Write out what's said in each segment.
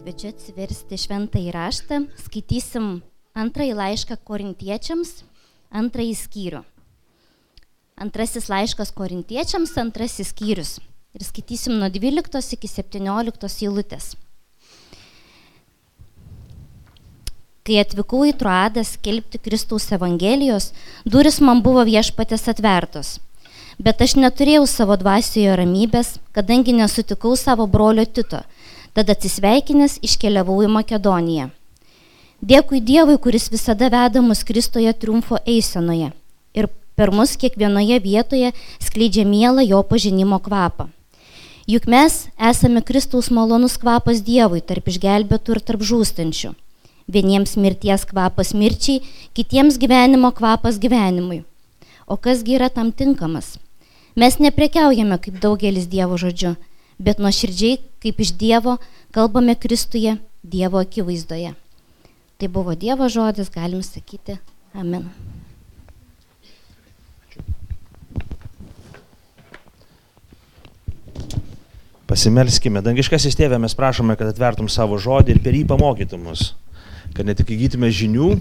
Kviečiu atsiversti šventą įraštą, skaitysim antrąjį laišką korintiečiams, antrąjį skyrių. Antrasis laiškas korintiečiams, antrasis skyrius. Ir skaitysim nuo 12 iki 17 eilutės. Kai atvykau į Troadą skelbti Kristaus Evangelijos, duris man buvo viešpatės atvertos. Bet aš neturėjau savo dvasioje ramybės, kadangi nesutikau savo brolio Tito – Tad atsisveikinęs iškeliavau į Makedoniją. Dėkui Dievui, kuris visada veda mus Kristoje triumfo eisenoje ir per mus kiekvienoje vietoje skleidžia mielą jo pažinimo kvapą. Juk mes esame Kristaus malonus kvapas Dievui tarp išgelbėtų ir tarp žūstančių. Vieniems mirties kvapas mirčiai, kitiems gyvenimo kvapas gyvenimui. O kasgi yra tam tinkamas? Mes neprekiaujame kaip daugelis Dievo žodžiu, bet nuoširdžiai, kaip iš Dievo, kalbame Kristuje, Dievo akivaizdoje. Tai buvo Dievo žodis, galim sakyti Amen. Pasimelskime, dangiškasis tėvė, mes prašome, kad atvertum savo žodį ir per jį pamokytum mus, kad ne tik įgytume žinių,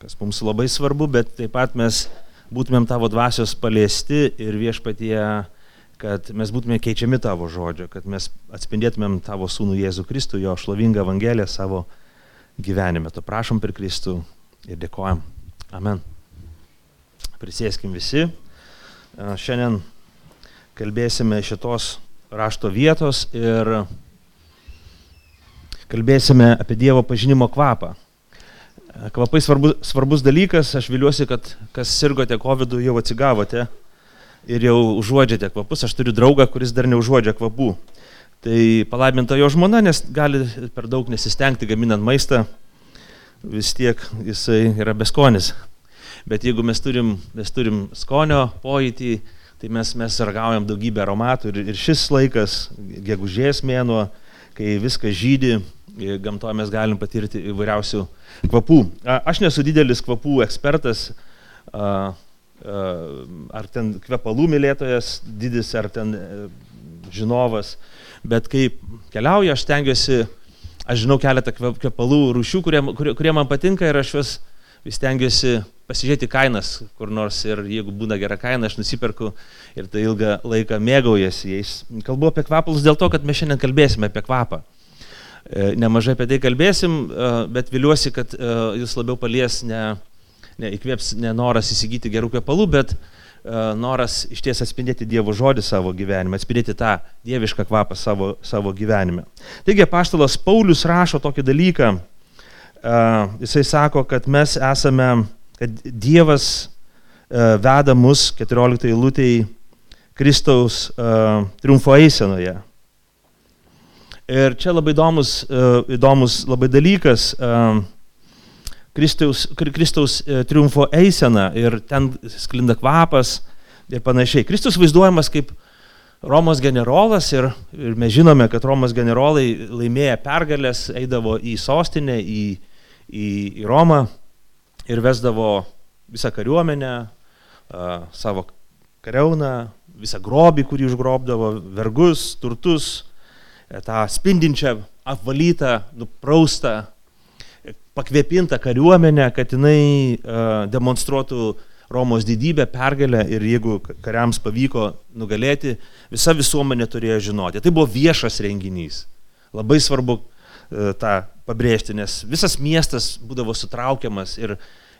kas mums labai svarbu, bet taip pat mes būtumėm tavo dvasios paliesti ir viešpatie kad mes būtume keičiami tavo žodžio, kad mes atspindėtumėm tavo sūnų Jėzų Kristų, jo šlovingą Evangeliją savo gyvenime. To prašom per Kristų ir dėkojam. Amen. Prisėskim visi. Šiandien kalbėsime šitos rašto vietos ir kalbėsime apie Dievo pažinimo kvapą. Kvapai svarbus, svarbus dalykas, aš viliuosi, kad kas sirgote COVID jau atsigavote ir jau užuodžiate kvapus. Aš turiu draugą, kuris dar neužuodžia kvapų. Tai palaiminta jo žmona, nes gali per daug nesistengti gaminant maistą, vis tiek jisai yra beskonis. Bet jeigu mes turim, mes turim skonio pojūtį, tai mes, mes ragaujam daugybę aromatų ir, ir šis laikas, gegužės mėnuo, kai viskas žydi, gamtoje mes galim patirti įvairiausių kvapų. Aš nesu didelis kvapų ekspertas, ar ten kvepalų mylėtojas didis, ar ten e, žinovas, bet kai keliauju, aš stengiuosi, aš žinau keletą kvepalų rūšių, kurie, kurie, kurie man patinka ir aš juos vis stengiuosi pasižiūrėti kainas kur nors ir jeigu būna gera kaina, aš nusiperku ir tai ilgą laiką mėgaujasi jais. Kalbu apie kvepalus dėl to, kad mes šiandien kalbėsime apie kvapą. E, nemažai apie tai kalbėsim, e, bet viliuosi, kad jūs labiau palies ne ne, įkvėps ne noras įsigyti gerų kvepalų, bet uh, noras iš ties atspindėti Dievo žodį savo gyvenime, atspindėti tą dievišką kvapą savo, savo gyvenime. Taigi, paštalas Paulius rašo tokį dalyką, uh, jisai sako, kad mes esame, kad Dievas uh, veda mus 14 eilutėje Kristaus uh, triumfo eisenoje. Ir čia labai įdomus, uh, įdomus labai dalykas. Uh, Kristaus, Kristaus e, triumfo eisena ir ten sklinda kvapas ir panašiai. Kristus vaizduojamas kaip Romos generolas ir, ir mes žinome, kad Romos generolai laimėję pergalės eidavo į sostinę, į, į, į Romą ir vesdavo visą kariuomenę, uh, savo kariauną, visą grobį, kurį užgrobdavo, vergus, turtus, e, tą spindinčią, apvalytą, nupraustą pakvėpinta kariuomenė, kad jinai uh, demonstruotų Romos didybę, pergalę ir jeigu kariams pavyko nugalėti, visa visuomenė turėjo žinoti. Tai buvo viešas renginys. Labai svarbu uh, tą pabrėžti, nes visas miestas būdavo sutraukiamas ir,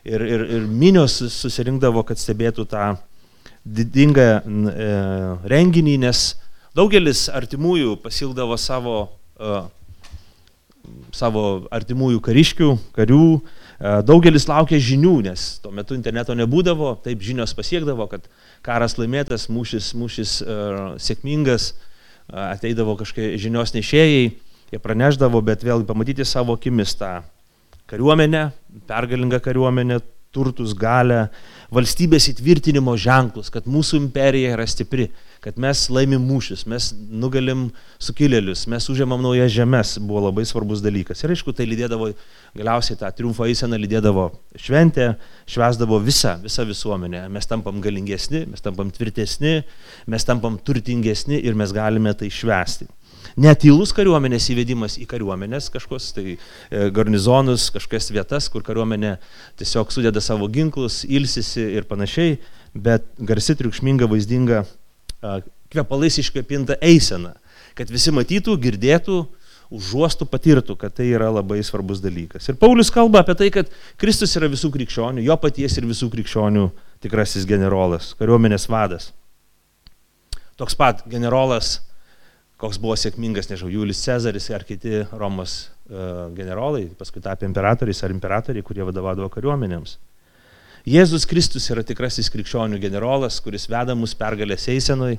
ir, ir, ir minios susirinkdavo, kad stebėtų tą didingą uh, renginį, nes daugelis artimųjų pasildavo savo uh, savo artimųjų kariškių, karių. E, daugelis laukia žinių, nes tuo metu interneto nebūdavo, taip žinios pasiekdavo, kad karas laimėtas, mūšis, mūšis uh, sėkmingas, uh, ateidavo kažkokie žinios nešėjai, jie praneždavo, bet vėl pamatyti savo akimis tą kariuomenę, pergalingą kariuomenę, turtus, galę, valstybės įtvirtinimo ženklus, kad mūsų imperija yra stipri, kad mes laimim mūšius, mes nugalim sukilėlius, mes užėmam naujas žemės, buvo labai svarbus dalykas. Ir aišku, tai lydėdavo, galiausiai tą triumfo eiseną lydėdavo šventė, švesdavo visą, visą visuomenę. Mes tampam galingesni, mes tampam tvirtesni, mes tampam turtingesni ir mes galime tai švesti. Netylus kariuomenės įvedimas į kariuomenės kažkokius, tai e, garnizonus, kažkokias vietas, kur kariuomenė tiesiog sudeda savo ginklus, ilsisi ir panašiai, bet garsi, triukšminga, vaizdinga, kvepalais iškvepinta eisena, kad visi matytų, girdėtų, užuostų, patirtų, kad tai yra labai svarbus dalykas. Ir Paulius kalba apie tai, kad Kristus yra visų krikščionių, jo paties ir visų krikščionių tikrasis generolas, kariuomenės vadas. Toks pat generolas koks buvo sėkmingas, nežinau, Julius Cezaris ar kiti Romos uh, generolai, paskui tapę imperatoriais ar imperatoriai, kurie vadovavo kariuomenėms. Jėzus Kristus yra tikrasis krikščionių generolas, kuris veda mus pergalės eisenui,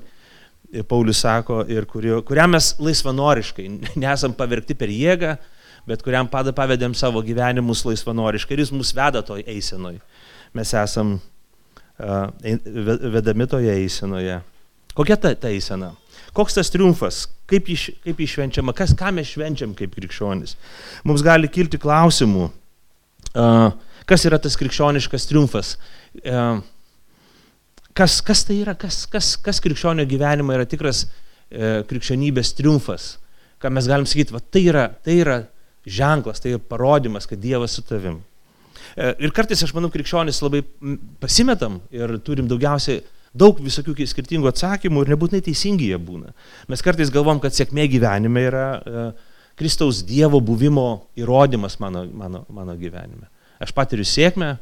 Paulius sako, ir kurio, kuriam mes laisvanoriškai, nesam pavergti per jėgą, bet kuriam pada pavedėm savo gyvenimus laisvanoriškai ir jis mus veda toj eisenoj. Mes esam uh, vedami toje eisenoje. Kokia ta, ta eisena? Koks tas triumfas, kaip jį, kaip jį švenčiama, kas, ką mes švenčiam kaip krikščionis. Mums gali kilti klausimų, kas yra tas krikščioniškas triumfas, kas, kas tai yra, kas, kas, kas krikščionio gyvenimo yra tikras e, krikščionybės triumfas, ką mes galim sakyti, va, tai, yra, tai yra ženklas, tai yra parodimas, kad Dievas su tavim. E, ir kartais aš manau, krikščionis labai pasimetam ir turim daugiausiai daug visokių skirtingų atsakymų ir nebūtinai teisingi jie būna. Mes kartais galvom, kad sėkmė gyvenime yra e, Kristaus Dievo buvimo įrodymas mano, mano, mano gyvenime. Aš patiriu sėkmę,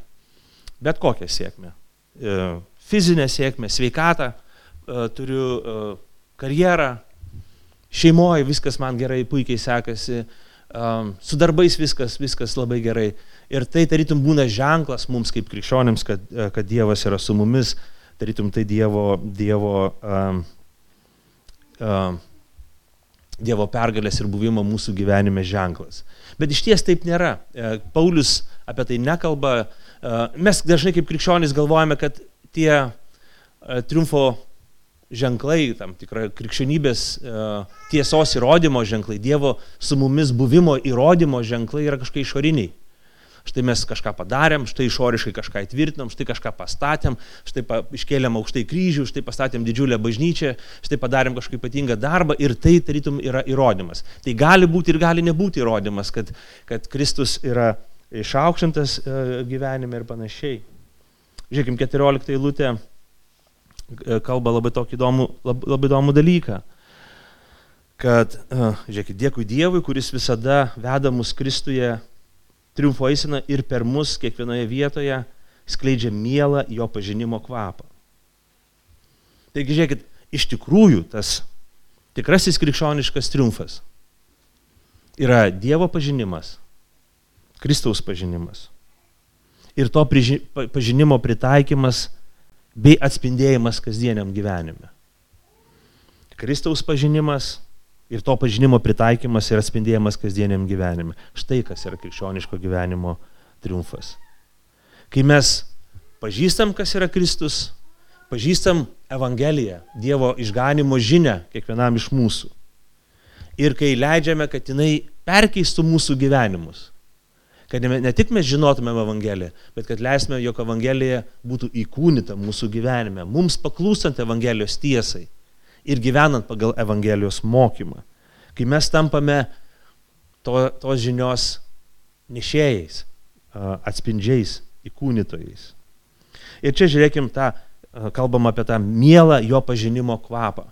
bet kokią sėkmę. E, fizinę sėkmę, sveikatą, e, turiu e, karjerą, šeimoje viskas man gerai, puikiai sekasi, e, su darbais viskas, viskas labai gerai. Ir tai tarytum būna ženklas mums kaip krikščionėms, kad, e, kad Dievas yra su mumis tarytum tai Dievo, Dievo, uh, uh, Dievo pergalės ir buvimo mūsų gyvenime ženklas. Bet iš ties taip nėra. Uh, Paulius apie tai nekalba. Uh, mes dažnai kaip krikščionys galvojame, kad tie uh, triumfo ženklai, tam tikra krikščionybės tiesos įrodymo ženklai, Dievo su mumis buvimo įrodymo ženklai yra kažkokie išoriniai štai mes kažką padarėm, štai išoriškai kažką įtvirtinom, štai kažką pastatėm, štai pa, iškėlėm aukštai kryžių, štai pastatėm didžiulę bažnyčią, štai padarėm kažkokį ypatingą darbą ir tai tarytum yra įrodymas. Tai gali būti ir gali nebūti įrodymas, kad, kad Kristus yra išaukštintas e, gyvenime ir panašiai. Žiūrėkim, 14 eilutė e, kalba labai tokį įdomų, labai, labai įdomų dalyką kad, e, žiūrėkit, dėkui Dievui, kuris visada veda mus Kristuje triumfo eisena ir per mus kiekvienoje vietoje skleidžia mielą jo pažinimo kvapą. Taigi, žiūrėkit, iš tikrųjų tas tikrasis krikščioniškas triumfas yra Dievo pažinimas, Kristaus pažinimas. Ir to pažinimo pritaikymas bei atspindėjimas kasdieniam gyvenime. Kristaus pažinimas ir to pažinimo pritaikymas ir atspindėjimas kasdieniam gyvenime. Štai kas yra krikščioniško gyvenimo triumfas. Kai mes pažįstam, kas yra Kristus, pažįstam Evangeliją, Dievo išganimo žinę kiekvienam iš mūsų. Ir kai leidžiame, kad jinai perkeistų mūsų gyvenimus. Kad ne tik mes žinotumėm Evangeliją, bet kad leisime, jog Evangelija būtų įkūnyta mūsų gyvenime, mums paklūstant Evangelijos tiesai ir gyvenant pagal Evangelijos mokymą. Kai mes tampame to, tos žinios nešėjais, atspindžiais, įkūnytojais. Ir čia žiūrėkim tą, kalbam apie tą mielą jo pažinimo kvapą.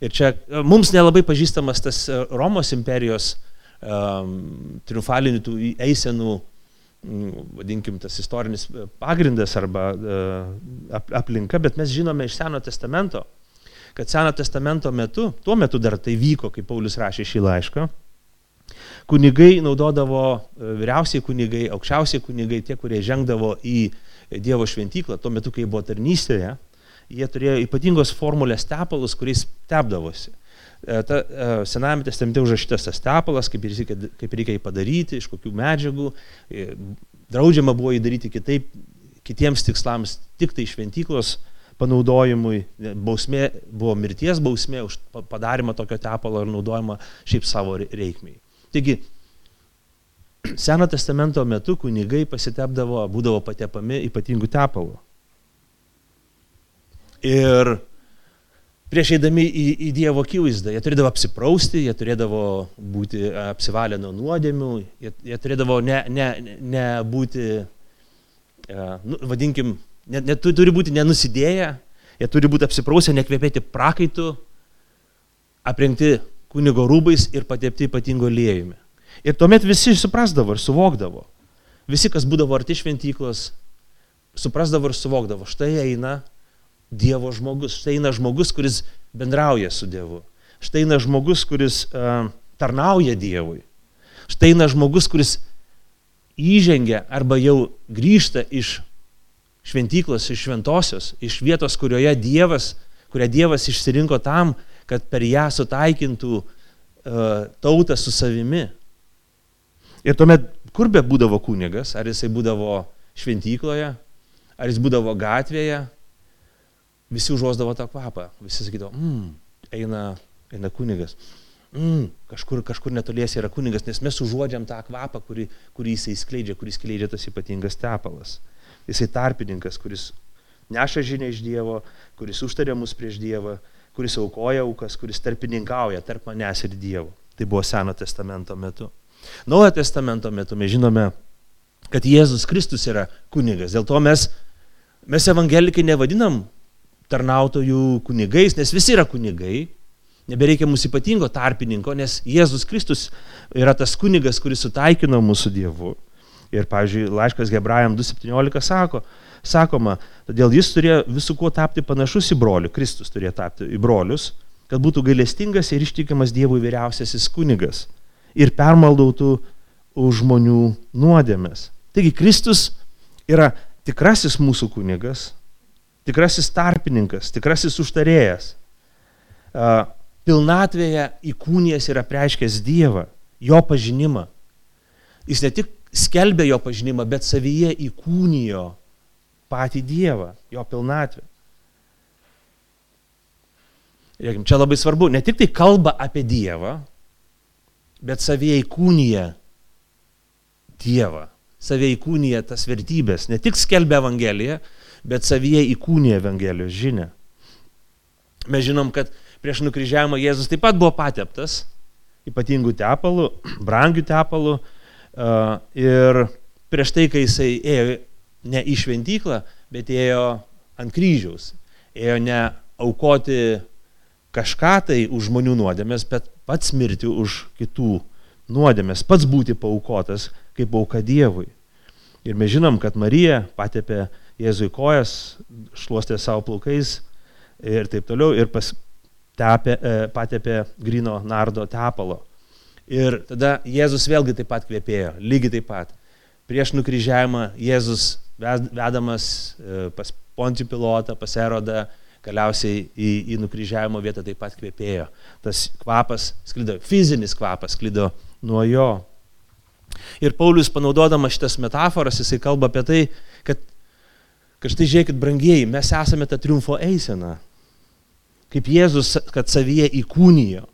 Ir čia mums nelabai pažįstamas tas Romos imperijos um, triumfalinių tų eisenų, vadinkim, tas istorinis pagrindas arba uh, aplinka, bet mes žinome iš Seno testamento, kad Seno testamento metu, tuo metu dar tai vyko, kai Paulius rašė šį laišką, kunigai naudodavo, e, vyriausiai kunigai, aukščiausiai kunigai, tie, kurie žengdavo į Dievo šventyklą, tuo metu, kai buvo tarnystėje, jie turėjo ypatingos formulės tepalus, kuriais tepdavosi. E, ta, e, sename testamente užrašytas tas tepalas, kaip reikia, kaip reikia jį padaryti, iš kokių medžiagų, draudžiama buvo jį daryti kitaip, kitiems tikslams, tik tai šventyklos panaudojimui, bausmė buvo mirties bausmė už padarimą tokio tepalo ir naudojimą šiaip savo reikmiai. Taigi, Seno testamento metu kunigai pasitepdavo, būdavo patepami ypatingų tepalų. Ir prieš eidami į, į Dievo akivaizdą, jie turėdavo apsiprausti, jie turėdavo būti apsivalę nuo nuodėmių, jie, jie turėdavo ne, ne, ne būti, nu, vadinkim, net, net turi būti nenusidėję, jie turi būti apsiprausę, nekvėpėti prakaitų, aprengti kunigo rūbais ir patepti ypatingo liejumi. Ir tuomet visi suprasdavo ir suvokdavo. Visi, kas būdavo arti šventyklos, suprasdavo ir suvokdavo. Štai eina Dievo žmogus, štai eina žmogus, kuris bendrauja su Dievu. Štai eina žmogus, kuris uh, tarnauja Dievui. Štai eina žmogus, kuris įžengia arba jau grįžta iš šventyklos, iš šventosios, iš vietos, kurioje Dievas, kurią Dievas išsirinko tam, kad per ją sutaikintų uh, tautą su savimi. Ir tuomet, kur be būdavo kunigas, ar jisai būdavo šventykloje, ar jis būdavo gatvėje, visi užuosdavo tą kvapą, visi sakydavo, mm, eina, eina kunigas. Mm, kažkur, kažkur netoliese yra kunigas, nes mes užuodžiam tą kvapą, kurį, kurį jisai skleidžia, kuris skleidžia tas ypatingas tepalas. Jisai tarpininkas, kuris neša žinę iš Dievo, kuris užtarė mus prieš Dievą, kuris aukoja aukas, kuris tarpininkauja tarp manęs ir Dievo. Tai buvo Seno testamento metu. Naujo testamento metu mes žinome, kad Jėzus Kristus yra kunigas. Dėl to mes, mes evangelikai nevadinam tarnautojų kunigais, nes visi yra kunigai. Nebereikia mūsų ypatingo tarpininko, nes Jėzus Kristus yra tas kunigas, kuris sutaikino mūsų Dievu. Ir, pavyzdžiui, laiškas Hebrajam 2.17 sako, sakoma, todėl jis turėjo visų kuo tapti panašus į brolių, Kristus turėjo tapti į brolius, kad būtų gailestingas ir ištikimas Dievui vyriausiasis kunigas ir permaldautų už žmonių nuodėmės. Taigi Kristus yra tikrasis mūsų kunigas, tikrasis tarpininkas, tikrasis užtarėjas. Pilnatvėje įkūnijas yra preiškęs Dievą, jo pažinimą. Jis ne tik skelbė jo pažinimą, bet savyje įkūnijo patį Dievą, jo pilnatvę. Žiūrėkime, čia labai svarbu, ne tik tai kalba apie Dievą, bet savyje įkūnyje Dievą, savyje įkūnyje tas vertybės, ne tik skelbia Evangeliją, bet savyje įkūnyje Evangelijos žinę. Mes žinom, kad prieš nukryžiavimą Jėzus taip pat buvo pateptas ypatingų tepalų, brangių tepalų ir prieš tai, kai jisai ėjo ne į šventyklą, bet ėjo ant kryžiaus. Ėjo ne aukoti kažką tai už žmonių nuodėmės, bet pats mirti už kitų nuodėmės, pats būti paukotas kaip auka Dievui. Ir mes žinom, kad Marija patepė Jėzui kojas, šluostė savo plaukais ir taip toliau, ir pas, tepė, e, patepė grino nardo tepalo. Ir tada Jėzus vėlgi taip pat kvepėjo, lygiai taip pat. Prieš nukryžiavimą Jėzus vedamas e, pas Pontijų pilotą, pas Erodą, galiausiai į, į nukryžiavimo vietą taip pat kvepėjo. Tas kvapas sklido, fizinis kvapas sklido nuo jo. Ir Paulius panaudodamas šitas metaforas, jisai kalba apie tai, kad, kad štai žiūrėkit, brangieji, mes esame tą triumfo eiseną. Kaip Jėzus, kad savyje įkūnijo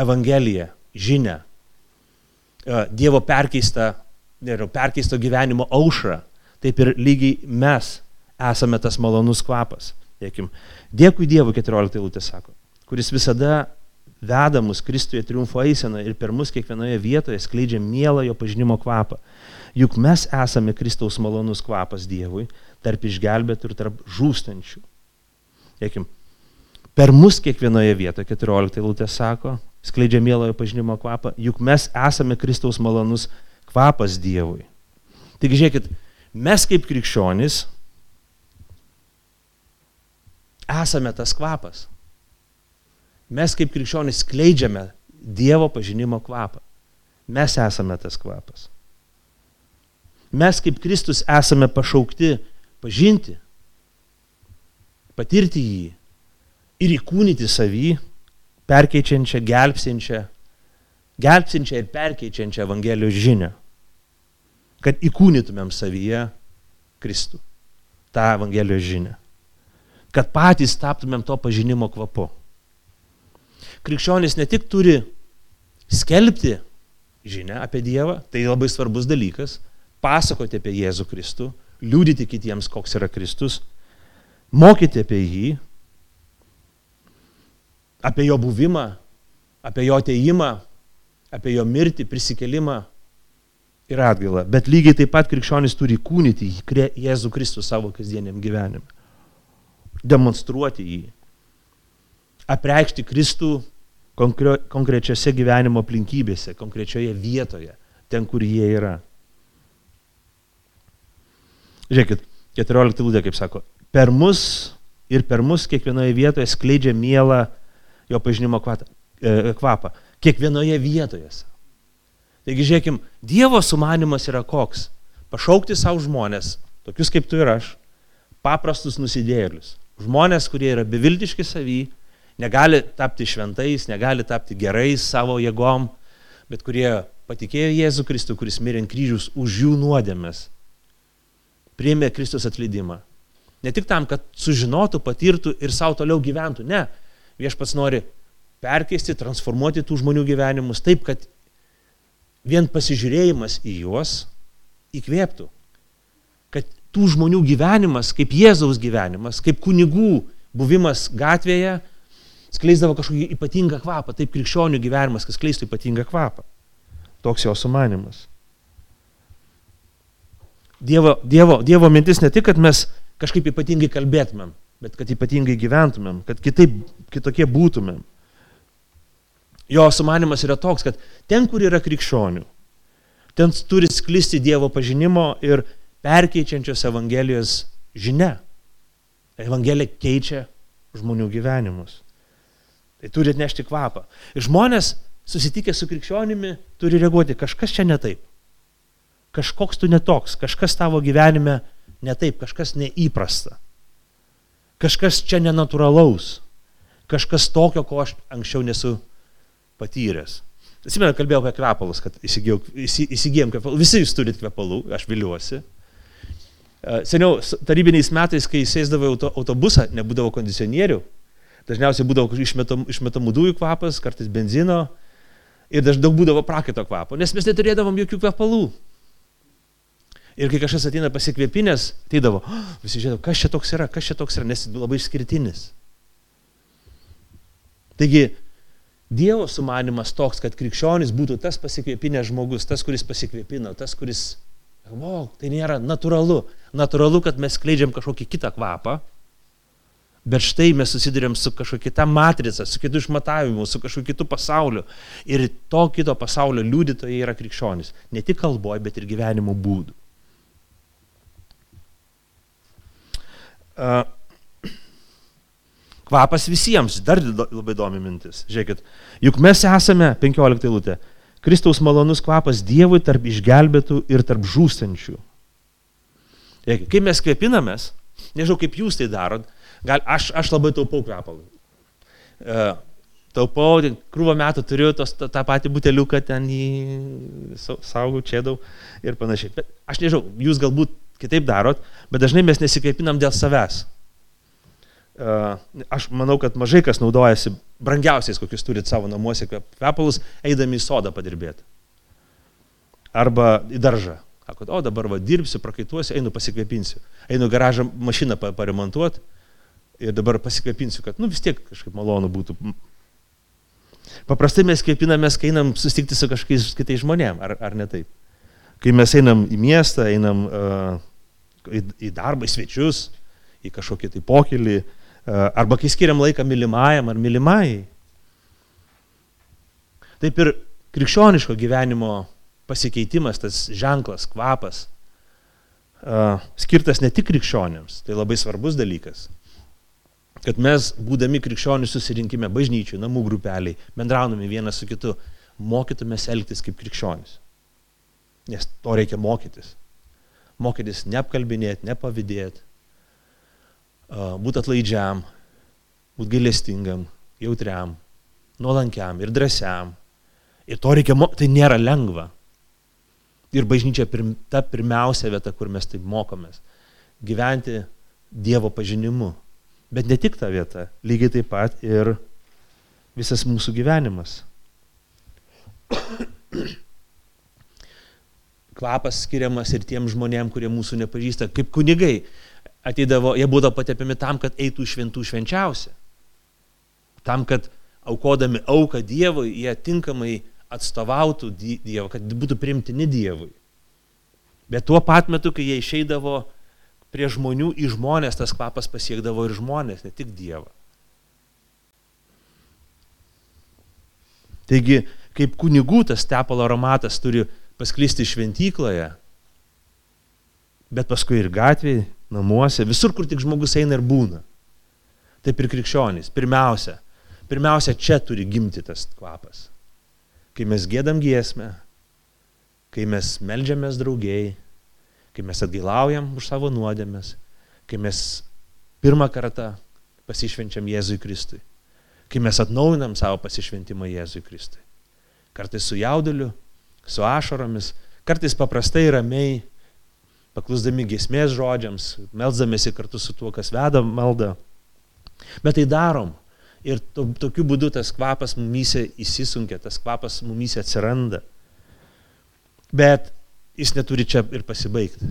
Evangeliją, žinę, e, Dievo perkeistą nežinau, perkeisto gyvenimo aušrą, taip ir lygiai mes esame tas malonus kvapas. Dėkim. Dėkui Dievui, 14 eilutė sako, kuris visada veda mus Kristuje triumfo eiseną ir per mus kiekvienoje vietoje skleidžia mielą jo pažinimo kvapą. Juk mes esame Kristaus malonus kvapas Dievui, tarp išgelbėtų ir tarp žūstančių. Dėkim. Per mus kiekvienoje vietoje, 14 eilutė sako, skleidžia mielojo pažinimo kvapą, juk mes esame Kristaus malonus kvapas Dievui. Taigi žiūrėkit, mes kaip krikščionys esame tas kvapas. Mes kaip krikščionys skleidžiame Dievo pažinimo kvapą. Mes esame tas kvapas. Mes kaip Kristus esame pašaukti pažinti, patirti jį ir įkūnyti savį, perkeičiančią, gelbsinčią, gelbsinčią ir perkeičiančią Evangelijos žinią kad įkūnytumėm savyje Kristų, tą Evangelijos žinę. Kad patys taptumėm to pažinimo kvapu. Krikščionis ne tik turi skelbti žinę apie Dievą, tai labai svarbus dalykas, pasakoti apie Jėzų Kristų, liūdyti kitiems, koks yra Kristus, mokyti apie jį, apie jo buvimą, apie jo ateimą, apie jo mirtį, prisikelimą ir atgailą. Bet lygiai taip pat krikščionis turi kūnyti Jėzų Kristų savo kasdieniam gyvenime. Demonstruoti jį. Apreikšti Kristų konkrečiose gyvenimo aplinkybėse, konkrečioje vietoje, ten, kur jie yra. Žiūrėkit, 14 lūdė, kaip sako, per mus ir per mus kiekvienoje vietoje skleidžia mielą jo pažinimo e, kvapą. Kiekvienoje vietoje. Taigi, žiūrėkim, Dievo sumanimas yra koks? Pašaukti savo žmonės, tokius kaip tu ir aš, paprastus nusidėlius. Žmonės, kurie yra beviltiški savy, negali tapti šventais, negali tapti gerais savo jėgom, bet kurie patikėjo Jėzų Kristų, kuris mirė ant kryžius už jų nuodėmės, priėmė Kristus atleidimą. Ne tik tam, kad sužinotų, patirtų ir savo toliau gyventų, ne. Viešpats nori perkeisti, transformuoti tų žmonių gyvenimus taip, kad vien pasižiūrėjimas į juos įkvėptų. Kad tų žmonių gyvenimas, kaip Jėzaus gyvenimas, kaip kunigų buvimas gatvėje, skleisdavo kažkokį ypatingą kvapą, taip krikščionių gyvenimas, kas skleistų ypatingą kvapą. Toks jo sumanimas. Dievo, dievo, dievo mintis ne tik, kad mes kažkaip ypatingai kalbėtumėm, bet kad ypatingai gyventumėm, kad kitaip, kitokie būtumėm. Jo sumanimas yra toks, kad ten, kur yra krikščionių, ten turi sklisti Dievo pažinimo ir perkeičiančios Evangelijos žinia. Evangelija keičia žmonių gyvenimus. Tai turi atnešti kvapą. Ir žmonės susitikę su krikščionimi turi reaguoti, kažkas čia ne taip. Kažkoks tu netoks, kažkas tavo gyvenime ne taip, kažkas neįprasta. Kažkas čia nenatūralaus. Kažkas tokio, ko aš anksčiau nesu patyręs. Atsimenu, kalbėjau apie kvepalus, kad įsigijom kvepalų. Visi jūs turit kvepalų, aš viliuosi. Seniau, tarybiniais metais, kai sėsdavau autobusą, nebūdavo kondicionierių, Dažniausiai būdavo išmetam, išmetamų dujų kvapas, kartais benzino ir dažnai daug būdavo prakaito kvapo, nes mes neturėdavom jokių kvepalų. Ir kai kažkas ateina pasikvėpinės, ateidavo, oh, visi žiūrėdavo, kas čia toks yra, kas čia toks yra, nes labai išskirtinis. Taigi, Dievo sumanimas toks, kad krikščionis būtų tas pasikvėpinės žmogus, tas, kuris pasikvėpino, tas, kuris, o, tai nėra natūralu. Natūralu, kad mes skleidžiam kažkokį kitą kvapą, Bet štai mes susidurėm su kažkokia kita matrica, su kitu išmatavimu, su kažkokiu kitu pasauliu. Ir to kito pasaulio liudytojai yra krikščionis. Ne tik kalboje, bet ir gyvenimo būdų. Kvapas visiems, dar labai įdomi mintis. Žiūrėkit, juk mes esame, 15 eilutė, Kristaus malonus kvapas Dievui tarp išgelbėtų ir tarp žūstančių. Žiūrėkit, kai mes kvepinamės, nežinau kaip jūs tai darot, Gal, aš, aš labai taupau kvepalų. Uh, taupau, krūvą metų turiu tos, tą, tą patį buteliuką ten į saugų, čėdau ir panašiai. Bet aš nežinau, jūs galbūt kitaip darot, bet dažnai mes nesikaipinam dėl savęs. Uh, aš manau, kad mažai kas naudojasi brangiausiais, kokius turit savo namuose kvepalus, eidami į sodą padirbėti. Arba į daržą. Sako, o dabar va dirbsiu, prakaituosiu, einu pasikvėpinsiu. Einu garažą mašiną paremontuoti ir dabar pasikvėpinsiu, kad nu, vis tiek kažkaip malonu būtų. Paprastai mes kvėpinamės, kai einam susitikti su kažkokiais kitais žmonėm, ar, ar ne taip? Kai mes einam į miestą, einam uh, į, į darbą, į svečius, į kažkokį tai pokylį, uh, arba kai skiriam laiką mylimajam ar mylimajai. Taip ir krikščioniško gyvenimo pasikeitimas, tas ženklas, kvapas, uh, skirtas ne tik krikščionėms, tai labai svarbus dalykas kad mes, būdami krikščionys susirinkime bažnyčiai, namų grupeliai, bendraunami vienas su kitu, mokytumės elgtis kaip krikščionys. Nes to reikia mokytis. Mokytis neapkalbinėti, nepavydėti, būti atlaidžiam, būti gailestingam, jautriam, nuolankiam ir drąsiam. Ir to reikia tai nėra lengva. Ir bažnyčia pirm, ta pirmiausia vieta, kur mes taip mokomės. Gyventi Dievo pažinimu, Bet ne tik ta vieta, lygiai taip pat ir visas mūsų gyvenimas. Kvapas skiriamas ir tiem žmonėm, kurie mūsų nepažįsta, kaip kunigai. Ateidavo, jie būdavo patepiami tam, kad eitų šventų švenčiausia. Tam, kad aukodami auką Dievui, jie tinkamai atstovautų Dievą, kad būtų primtini Dievui. Bet tuo pat metu, kai jie išeidavo prie žmonių, į žmonės tas kvapas pasiekdavo ir žmonės, ne tik Dievą. Taigi, kaip kunigų tas tepalo aromatas turi pasklisti šventykloje, bet paskui ir gatvėje, namuose, visur, kur tik žmogus eina ir būna. Taip ir krikščionys. Pirmiausia, pirmiausia, čia turi gimti tas kvapas. Kai mes gėdam giesmę, kai mes melžiamės draugiai, kai mes atgailaujam už savo nuodėmės, kai mes pirmą kartą pasišvenčiam Jėzui Kristui, kai mes atnaujinam savo pasišventimą Jėzui Kristui. Kartais su jauduliu, su ašaromis, kartais paprastai ramiai, paklusdami giesmės žodžiams, melzdamėsi kartu su tuo, kas veda maldą. Bet tai darom. Ir to, tokiu būdu tas kvapas mumyse įsisunkia, tas kvapas mumyse atsiranda. Bet jis neturi čia ir pasibaigti.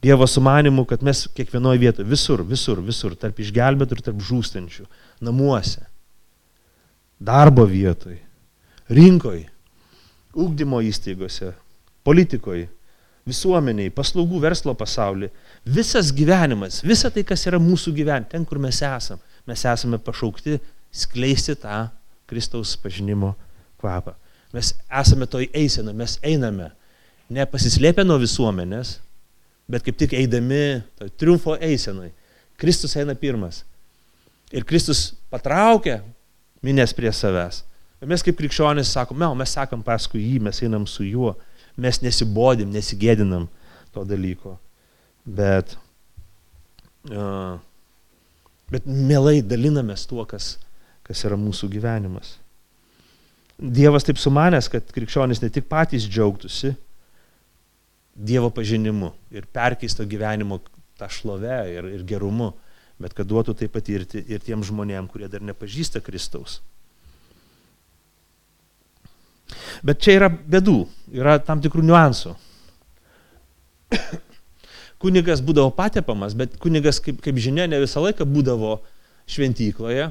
Dievo sumanimu, kad mes kiekvienoje vietoje, visur, visur, visur, tarp išgelbėtų ir tarp žūstančių, namuose, darbo vietoje, rinkoje, ūkdymo įstaigose, politikoje, visuomeniai, paslaugų verslo pasaulyje. Visas gyvenimas, visa tai, kas yra mūsų gyvenimas, ten, kur mes esame, mes esame pašaukti skleisti tą Kristaus pažinimo kvapą. Mes esame toj eisena, mes einame, nepasislėpę nuo visuomenės, bet kaip tik eidami toj triumfo eisenai. Kristus eina pirmas. Ir Kristus patraukia minės prie savęs. Mes kaip krikščionys sakom, mes sekam paskui jį, mes einam su juo mes nesibodim, nesigėdinam to dalyko. Bet, uh, bet mielai dalinamės tuo, kas, kas yra mūsų gyvenimas. Dievas taip sumanęs, kad krikščionys ne tik patys džiaugtųsi Dievo pažinimu ir perkeisto gyvenimo tą šlovę ir, ir gerumu, bet kad duotų tai patirti ir tiem žmonėm, kurie dar nepažįsta Kristaus. Bet čia yra bėdų, yra tam tikrų niuansų. kunigas būdavo patepamas, bet kunigas, kaip, kaip žinia, ne visą laiką būdavo šventykloje.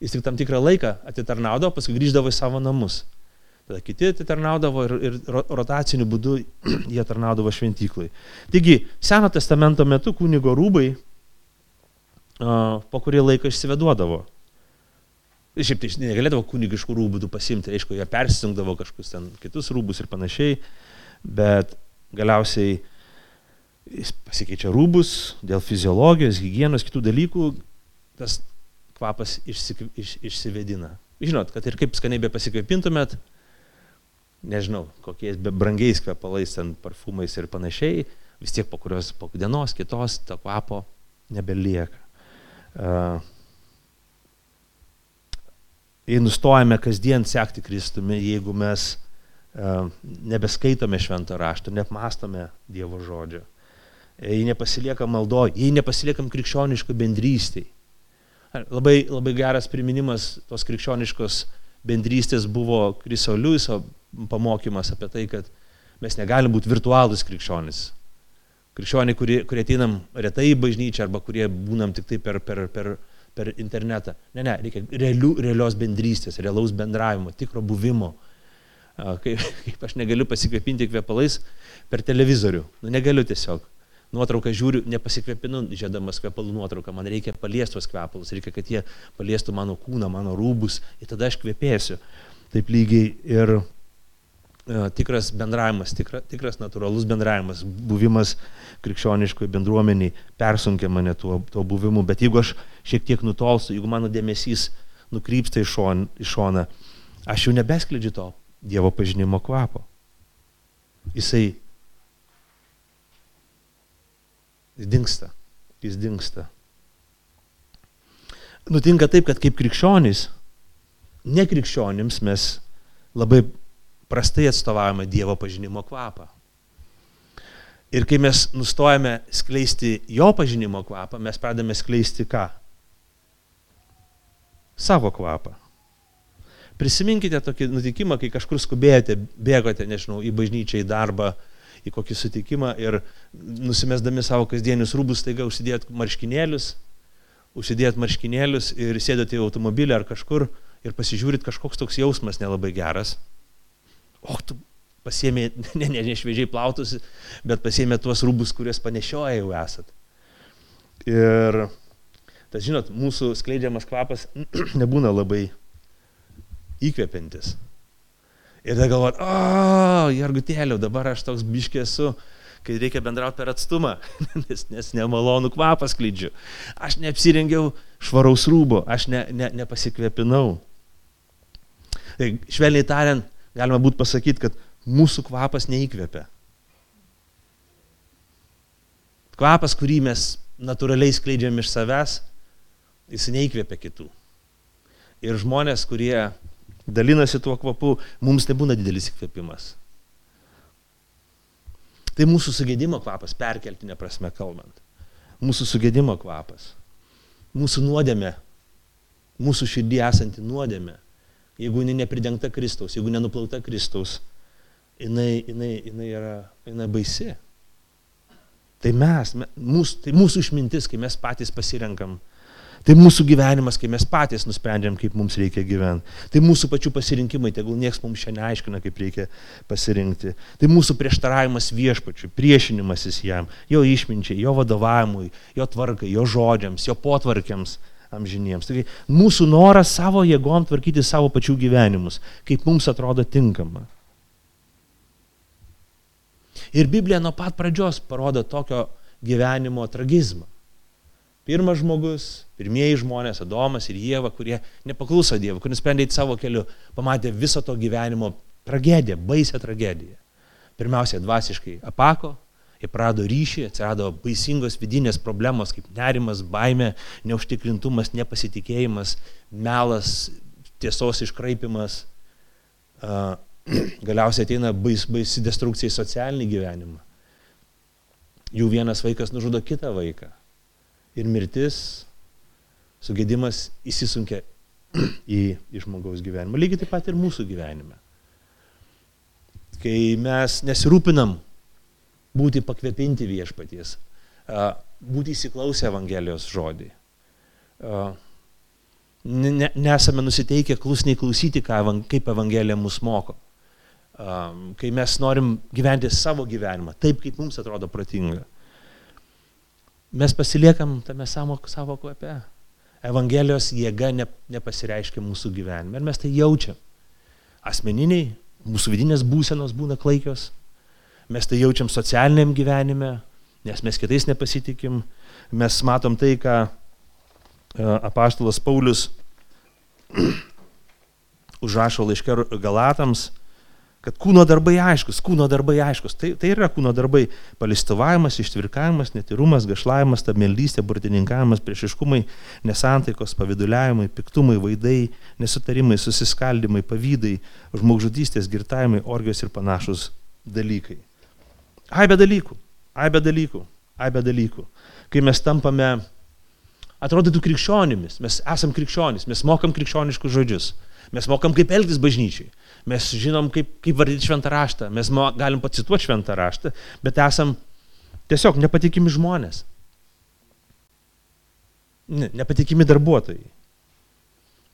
Jis tik tam tikrą laiką atitarnaudavo, paskui grįždavo į savo namus. Tada kiti atitarnaudavo ir, ir rotaciniu būdu jie tarnaudavo šventyklai. Taigi, Seno testamento metu kunigo rūbai po kurį laiką išsiveduodavo. Šiaip tai negalėdavo kunigiškų rūbų pasimti, aišku, jie persisungdavo kažkokius ten kitus rūbus ir panašiai, bet galiausiai jis pasikeičia rūbus dėl fiziologijos, hygienos, kitų dalykų, tas kvapas išsi, iš, išsivedina. Žinot, kad ir kaip skaniai be pasikvėpintumėt, nežinau, kokiais be brangiais kvepalais, ten parfumais ir panašiai, vis tiek po kurios, po dienos, kitos, to kvapo nebelieka. Uh, jei nustojame kasdien sekti Kristumi, jeigu mes uh, nebeskaitome šventą raštą, neapmastome Dievo žodžio, jei nepasiliekam maldo, jei nepasiliekam krikščioniško bendrystėj. Labai, labai geras priminimas tos krikščioniškos bendrystės buvo Kriso Liuiso pamokymas apie tai, kad mes negalim būti virtualūs krikščionis. Krikščioniai, kurie, kurie ateinam retai į bažnyčią arba kurie būnam tik tai per, per, per per internetą. Ne, ne, reikia realių, realios bendrystės, realaus bendravimo, tikro buvimo. Kaip, kaip aš negaliu pasikvėpinti kvepalais per televizorių. Nu, negaliu tiesiog. Nuotrauką žiūriu, nepasikvėpinu, žiedamas kvepalų nuotrauką. Man reikia paliestos kvepalus, reikia, kad jie paliestų mano kūną, mano rūbus ir tada aš kvepėsiu. Taip lygiai ir tikras bendravimas, tikra, tikras natūralus bendravimas, buvimas krikščioniškoje bendruomeniai persunkia mane tuo, tuo buvimu, bet jeigu aš šiek tiek nutolstu, jeigu mano dėmesys nukrypsta į, šon, į šoną, aš jau nebesklidžiu to Dievo pažinimo kvapo. Jisai jis dinksta, jis dinksta. Nutinka taip, kad kaip krikščionys, nekrikščionims mes labai prastai atstovaujame Dievo pažinimo kvapą. Ir kai mes nustojame skleisti jo pažinimo kvapą, mes pradame skleisti ką? Savo kvapą. Prisiminkite tokį nutikimą, kai kažkur skubėjote, bėgote, nežinau, į bažnyčią, į darbą, į kokį sutikimą ir nusimesdami savo kasdienius rūbus, taiga užsidėt marškinėlius, užsidėt marškinėlius ir sėdate į automobilį ar kažkur ir pasižiūrit kažkoks toks jausmas nelabai geras. O tu pasiemė, ne, ne, ne šviežiai plautus, bet pasiemė tuos rūbus, kuriuos panešioja jau esat. Ir tas, žinot, mūsų skleidžiamas kvapas nebūna labai įkvepiantis. Ir tada galvot, o, jargutėliau, dabar aš toks biškė esu, kai reikia bendrauti per atstumą, nes, nes nemalonų kvapą sklydžiu. Aš neapsirengiau švaraus rūbo, aš ne, ne, nepasikvėpinau. Tai švelniai tariant, galima būtų pasakyti, kad mūsų kvapas neįkvepia. Kvapas, kurį mes natūraliai skleidžiam iš savęs, jis neįkvepia kitų. Ir žmonės, kurie dalinasi tuo kvapu, mums nebūna didelis įkvėpimas. Tai mūsų sugėdimo kvapas, perkeltinė prasme kalbant. Mūsų sugėdimo kvapas. Mūsų nuodėmė, mūsų širdį esanti nuodėmė, jeigu jinai nepridengta Kristaus, jeigu nenuplauta Kristaus, jinai, jinai, jinai yra jinai baisi. Tai mes, mūsų, tai mūsų išmintis, kai mes patys pasirenkam. Tai mūsų gyvenimas, kai mes patys nusprendžiam, kaip mums reikia gyventi. Tai mūsų pačių pasirinkimai, tegul niekas mums šiandien neaiškina, kaip reikia pasirinkti. Tai mūsų prieštaravimas viešpačiui, priešinimasis jam, jo išminčiai, jo vadovavimui, jo tvarkai, jo žodžiams, jo potvarkiams amžiniems. Taigi mūsų noras savo jėgom tvarkyti savo pačių gyvenimus, kaip mums atrodo tinkama. Ir Biblija nuo pat pradžios parodo tokio gyvenimo tragizmą. Pirmas žmogus, pirmieji žmonės, Adomas ir Jėva, kurie nepakluso Dievui, kurie nusprendė į savo keliu, pamatė viso to gyvenimo tragediją, baisę tragediją. Pirmiausia, dvasiškai apako, jie prado ryšį, atsirado baisingos vidinės problemos kaip nerimas, baime, neužtikrintumas, nepasitikėjimas, melas, tiesos iškraipimas. Galiausiai ateina bais, baisi destrukcija į socialinį gyvenimą. Jų vienas vaikas nužudo kitą vaiką. Ir mirtis, sugėdimas įsisunkia į, į žmogaus gyvenimą. Lygiai taip pat ir mūsų gyvenime. Kai mes nesirūpinam būti pakvepinti viešpaties, būti įsiklausę Evangelijos žodį. Nesame nusiteikę klusniai klausyti, kaip Evangelija mus moko kai mes norim gyventi savo gyvenimą, taip kaip mums atrodo protinga. Mes pasiliekam tame savo, kvape. Evangelijos jėga ne, nepasireiškia mūsų gyvenime. Ir mes tai jaučiam. Asmeniniai, mūsų vidinės būsenos būna klaikios. Mes tai jaučiam socialiniam gyvenime, nes mes kitais nepasitikim. Mes matom tai, ką apaštalas Paulius užrašo laiške Galatams kad kūno darbai aiškus, kūno darbai aiškus. Tai, tai yra kūno darbai - palistovavimas, ištvirkavimas, netirumas, gašlavimas, tameldystė, burtininkavimas, priešiškumai, nesantaikos, paviduliavimai, piktumai, vaidai, nesutarimai, susiskaldimai, pavydai, žmogžudystės, girtavimai, orgijos ir panašus dalykai. Aibė dalykų, aibė dalykų, aibė dalykų. Kai mes tampame, atrodytų krikščionimis, mes esam krikščionis, mes mokam krikščioniškus žodžius, mes mokam kaip elgtis bažnyčiai mes žinom, kaip, kaip vardyti šventą raštą, mes galim pacituoti šventą raštą, bet esam tiesiog nepatikimi žmonės. Ne, nepatikimi darbuotojai.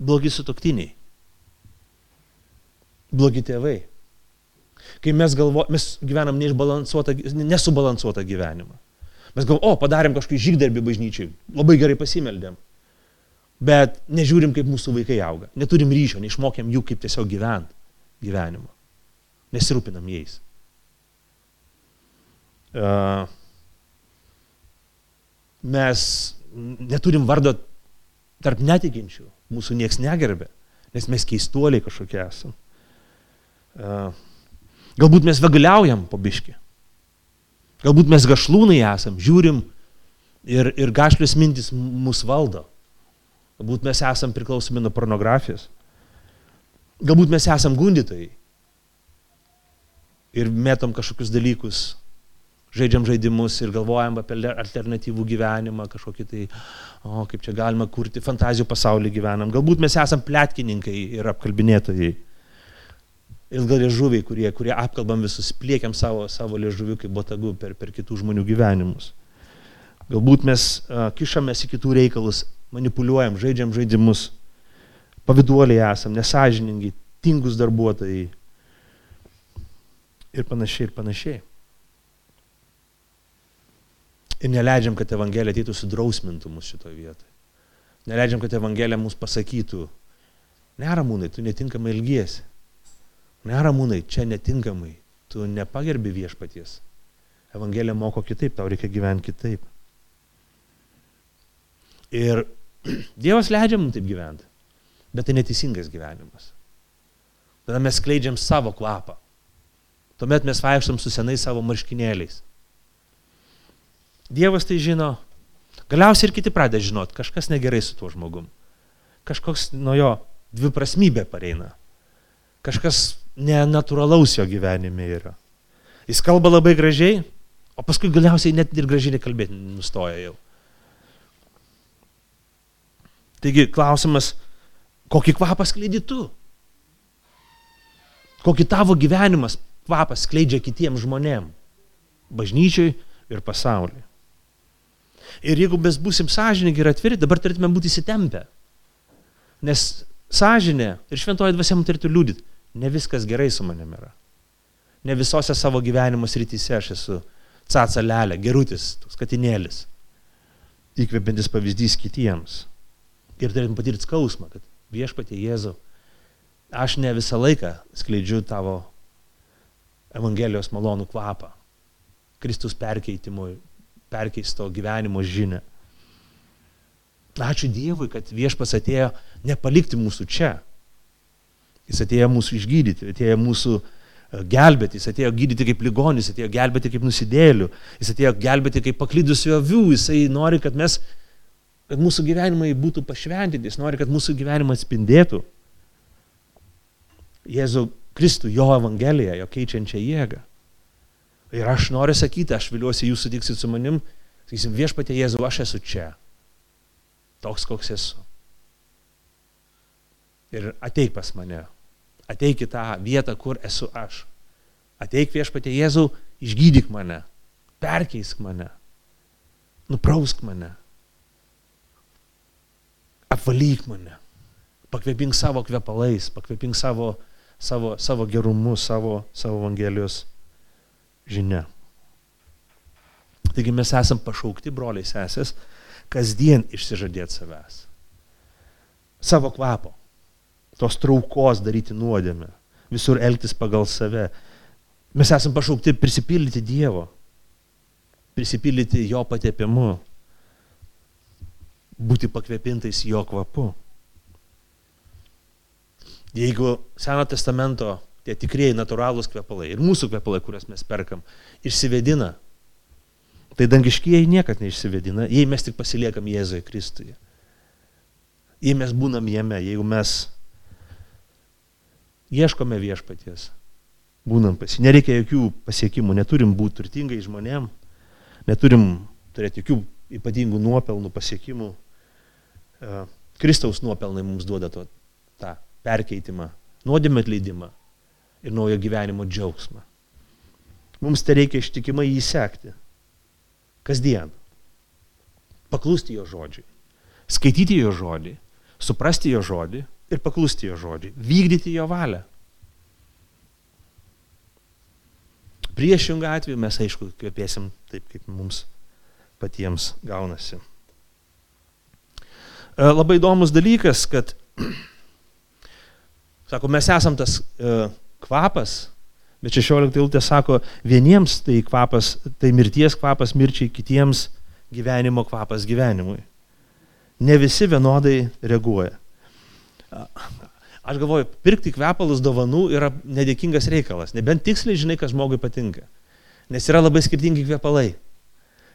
Blogi sutoktiniai. Blogi tėvai. Kai mes, galvo, mes gyvenam nesubalansuotą gyvenimą. Mes galvom, o, padarėm kažkokį žygdarbį bažnyčiai, labai gerai pasimeldėm. Bet nežiūrim, kaip mūsų vaikai auga. Neturim ryšio, neišmokėm jų, kaip tiesiog gyventi gyvenimo. Nesirūpinam jais. Mes neturim vardo tarp netikinčių, mūsų nieks negerbė, nes mes keistuoliai kažkokie esam. Galbūt mes vegaliaujam po biški. Galbūt mes gašlūnai esam, žiūrim ir, ir gašlius mintis mus valdo. Galbūt mes esam priklausomi nuo pornografijos. Galbūt mes esam gundytojai ir metom kažkokius dalykus, žaidžiam žaidimus ir galvojam apie alternatyvų gyvenimą, kažkokį tai, o kaip čia galima kurti, fantazijų pasaulį gyvenam. Galbūt mes esam plėtkininkai ir apkalbinėtojai. Ilga liežuviai, kurie, kurie apkalbam visus, pliekiam savo, savo liežuvių kaip botagu per, per kitų žmonių gyvenimus. Galbūt mes uh, kišamės į kitų reikalus, manipuliuojam, žaidžiam žaidimus, paviduoliai esam, nesažiningi, tingus darbuotojai ir panašiai ir panašiai. Ir neleidžiam, kad Evangelija ateitų sudrausmintų mus šitoje vietoje. Neleidžiam, kad Evangelija mus pasakytų, neramūnai, tu netinkamai ilgiesi. Neramūnai, čia netinkamai, tu nepagerbi viešpaties. Evangelija moko kitaip, tau reikia gyventi kitaip. Ir Dievas leidžia mums taip gyventi, bet tai neteisingas gyvenimas. Tada mes skleidžiam savo kvapą. Tuomet mes vaikštam su senais savo marškinėliais. Dievas tai žino. Galiausiai ir kiti pradeda žinot, kažkas negerai su tuo žmogum. Kažkoks nuo jo dviprasmybė pareina. Kažkas nenatūralaus jo gyvenime yra. Jis kalba labai gražiai, o paskui galiausiai net ir gražiai nekalbėti nustoja jau. Taigi klausimas, kokį kvapą skleidi tu? Kokį tavo gyvenimas kvapas skleidžia kitiems žmonėm, bažnyčiai ir pasauliui. Ir jeigu mes būsim sąžininkai ir atviri, dabar turėtume būti įsitempę. Nes sąžinė ir šventoji dvasia mums turėtų liūdyti, ne viskas gerai su manimi yra. Ne visose savo gyvenimo srityse aš esu caca lelė, gerutis, toks katinėlis, įkvepiantis pavyzdys kitiems. Ir turėtum patirti skausmą, kad viešpatie Jėzau, aš ne visą laiką skleidžiu tavo Evangelijos malonų kvapą. Kristus perkeitimo perkeisto gyvenimo žinę. Ačiū Dievui, kad viešpas atėjo nepalikti mūsų čia. Jis atėjo mūsų išgydyti, atėjo mūsų e, gelbėti, jis atėjo gydyti kaip ligonis, jis atėjo gelbėti kaip nusidėlių, jis atėjo gelbėti kaip paklydusių avių, jisai nori, kad mes, kad mūsų gyvenimai būtų pašventinti, jis nori, kad mūsų gyvenimą atspindėtų. Jėzų Kristų, jo Evangeliją, jo keičiančią jėgą. Ir aš noriu sakyti, aš viliuosi, jūs sutiksit su manim, sakysim, viešpatė Jėzau, aš esu čia. Toks, koks esu. Ir ateik pas mane. Ateik į tą vietą, kur esu aš. Ateik viešpatė Jėzau, išgydyk mane. Perkeisk mane. Nuprausk mane. Apvalyk mane. Pakvėpink savo kvepalais, pakvėpink savo, savo, savo gerumu, savo, savo Evangelijos žinia. Taigi mes esam pašaukti, broliai sesės, kasdien išsižadėti savęs. Savo kvapo, tos traukos daryti nuodėmę, visur elgtis pagal save. Mes esam pašaukti prisipildyti Dievo, prisipildyti Jo patepimu, būti pakvepintais Jo kvapu. Jeigu Seno testamento tie tikrieji natūralūs kvepalai ir mūsų kvepalai, kuriuos mes perkam, išsivedina, tai dangiškieji niekad neišsivedina, jei mes tik pasiliekam Jėzui Kristuje. Jei mes būnam jame, jeigu mes ieškome viešpaties, būnam pas jį. Nereikia jokių pasiekimų, neturim būti turtingai žmonėm, neturim turėti jokių ypatingų nuopelnų, pasiekimų. E, Kristaus nuopelnai mums duoda to, tą perkeitimą, nuodėmę atleidimą, ir naujo gyvenimo džiaugsmą. Mums tai reikia ištikimai jį sekti. Kasdien. Paklusti jo žodžiui. Skaityti jo žodį. Suprasti jo žodį ir paklusti jo žodžiui. Vykdyti jo valią. Priešingą atveju mes aišku kvepėsim taip, kaip mums patiems gaunasi. E, labai įdomus dalykas, kad, sako, mes esam tas uh, kvapas, bet 16 eilutė sako, vieniems tai kvapas, tai mirties kvapas mirčiai, kitiems gyvenimo kvapas gyvenimui. Ne visi vienodai reaguoja. Aš galvoju, pirkti kvepalus dovanų yra nedėkingas reikalas, nebent tiksliai žinai, kas žmogui patinka. Nes yra labai skirtingi kvepalai.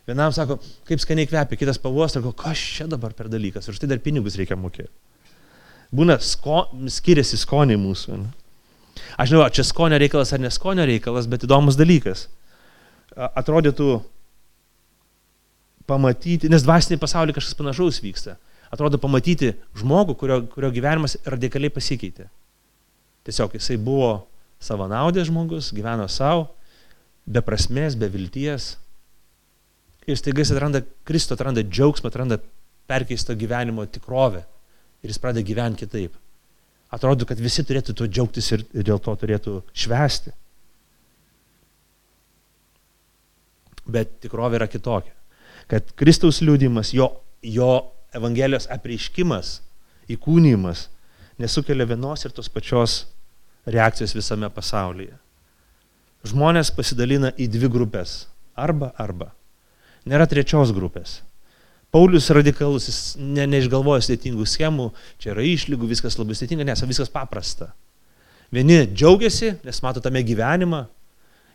Vienam sako, kaip skaniai kvepia, kitas pavos, sako, kas čia dabar per dalykas, ir štai dar pinigus reikia mokėti. Būna, sko, skiriasi skoniai mūsų. Ne? Aš žinau, čia skonio reikalas ar neskonio reikalas, bet įdomus dalykas. Atrodytų pamatyti, nes dvasiniai pasaulyje kažkas panašaus vyksta. Atrodo pamatyti žmogų, kurio, kurio gyvenimas radikaliai pasikeitė. Tiesiog jisai buvo savanaudės žmogus, gyveno savo, be prasmės, be vilties. Ir staiga jis atranda Kristų, atranda džiaugsmą, atranda perkeisto gyvenimo tikrovė ir jis pradeda gyventi kitaip. Atrodo, kad visi turėtų tuo džiaugtis ir, dėl to turėtų švęsti. Bet tikrovė yra kitokia. Kad Kristaus liūdimas, jo, jo Evangelijos apreiškimas, įkūnymas nesukelia vienos ir tos pačios reakcijos visame pasaulyje. Žmonės pasidalina į dvi grupės. Arba, arba. Nėra trečios grupės. Paulius radikalus, jis ne, neišgalvoja sudėtingų schemų, čia yra išlygų, viskas labai sudėtinga, nes viskas paprasta. Vieni džiaugiasi, nes mato tame gyvenimą,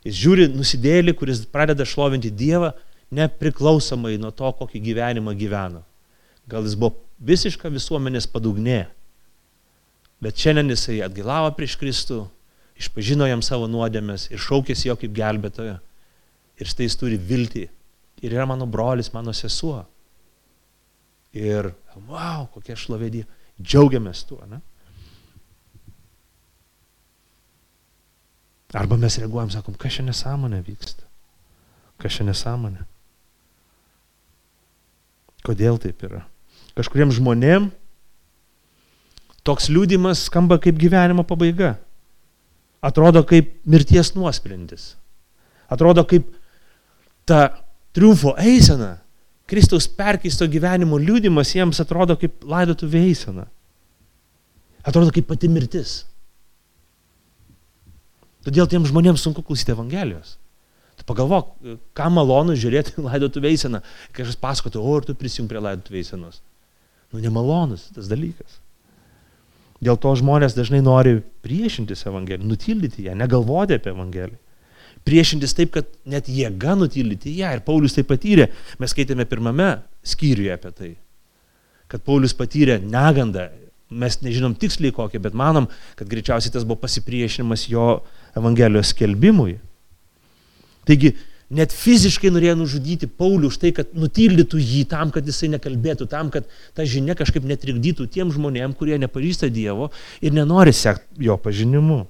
jis žiūri nusidėlį, kuris pradeda šlovinti Dievą, nepriklausomai nuo to, kokį gyvenimą gyveno. Gal jis buvo visiška visuomenės padugnė, bet šiandien jisai atgilavo prieš Kristų, išpažino jam savo nuodėmės ir šaukėsi jo kaip gelbėtojo. Ir štai jis turi viltį. Ir yra mano brolis, mano sesuo. Ir, wow, kokia šlovė Dievui. Džiaugiamės tuo, ne? Arba mes reaguojam, sakom, kas čia nesąmonė vyksta? Kas čia nesąmonė? Kodėl taip yra? Kažkuriem žmonėm toks liūdimas skamba kaip gyvenimo pabaiga. Atrodo kaip mirties nuosprendis. Atrodo kaip ta triumfo eisena Kristaus perkeisto gyvenimo liūdimas jiems atrodo kaip laidotų veisena. Atrodo kaip pati mirtis. Todėl tiem žmonėms sunku klausyti Evangelijos. Tu pagalvok, ką malonu žiūrėti laidotų veiseną. Kažkas pasakotų, o ar tu prisijung prie laidotų veisenos. Nu, nemalonus tas dalykas. Dėl to žmonės dažnai nori priešintis Evangeliją, nutildyti ją, negalvoti apie Evangeliją priešintis taip, kad net jėga nutylyti ją. Ir Paulius tai patyrė. Mes skaitėme pirmame skyriuje apie tai. Kad Paulius patyrė negandą. Mes nežinom tiksliai kokią, bet manom, kad greičiausiai tas buvo pasipriešinimas jo Evangelijos skelbimui. Taigi, net fiziškai norėjo nužudyti Paulių už tai, kad nutildytų jį tam, kad jisai nekalbėtų, tam, kad ta žinia kažkaip netrikdytų tiem žmonėm, kurie nepažįsta Dievo ir nenori sekti jo pažinimu.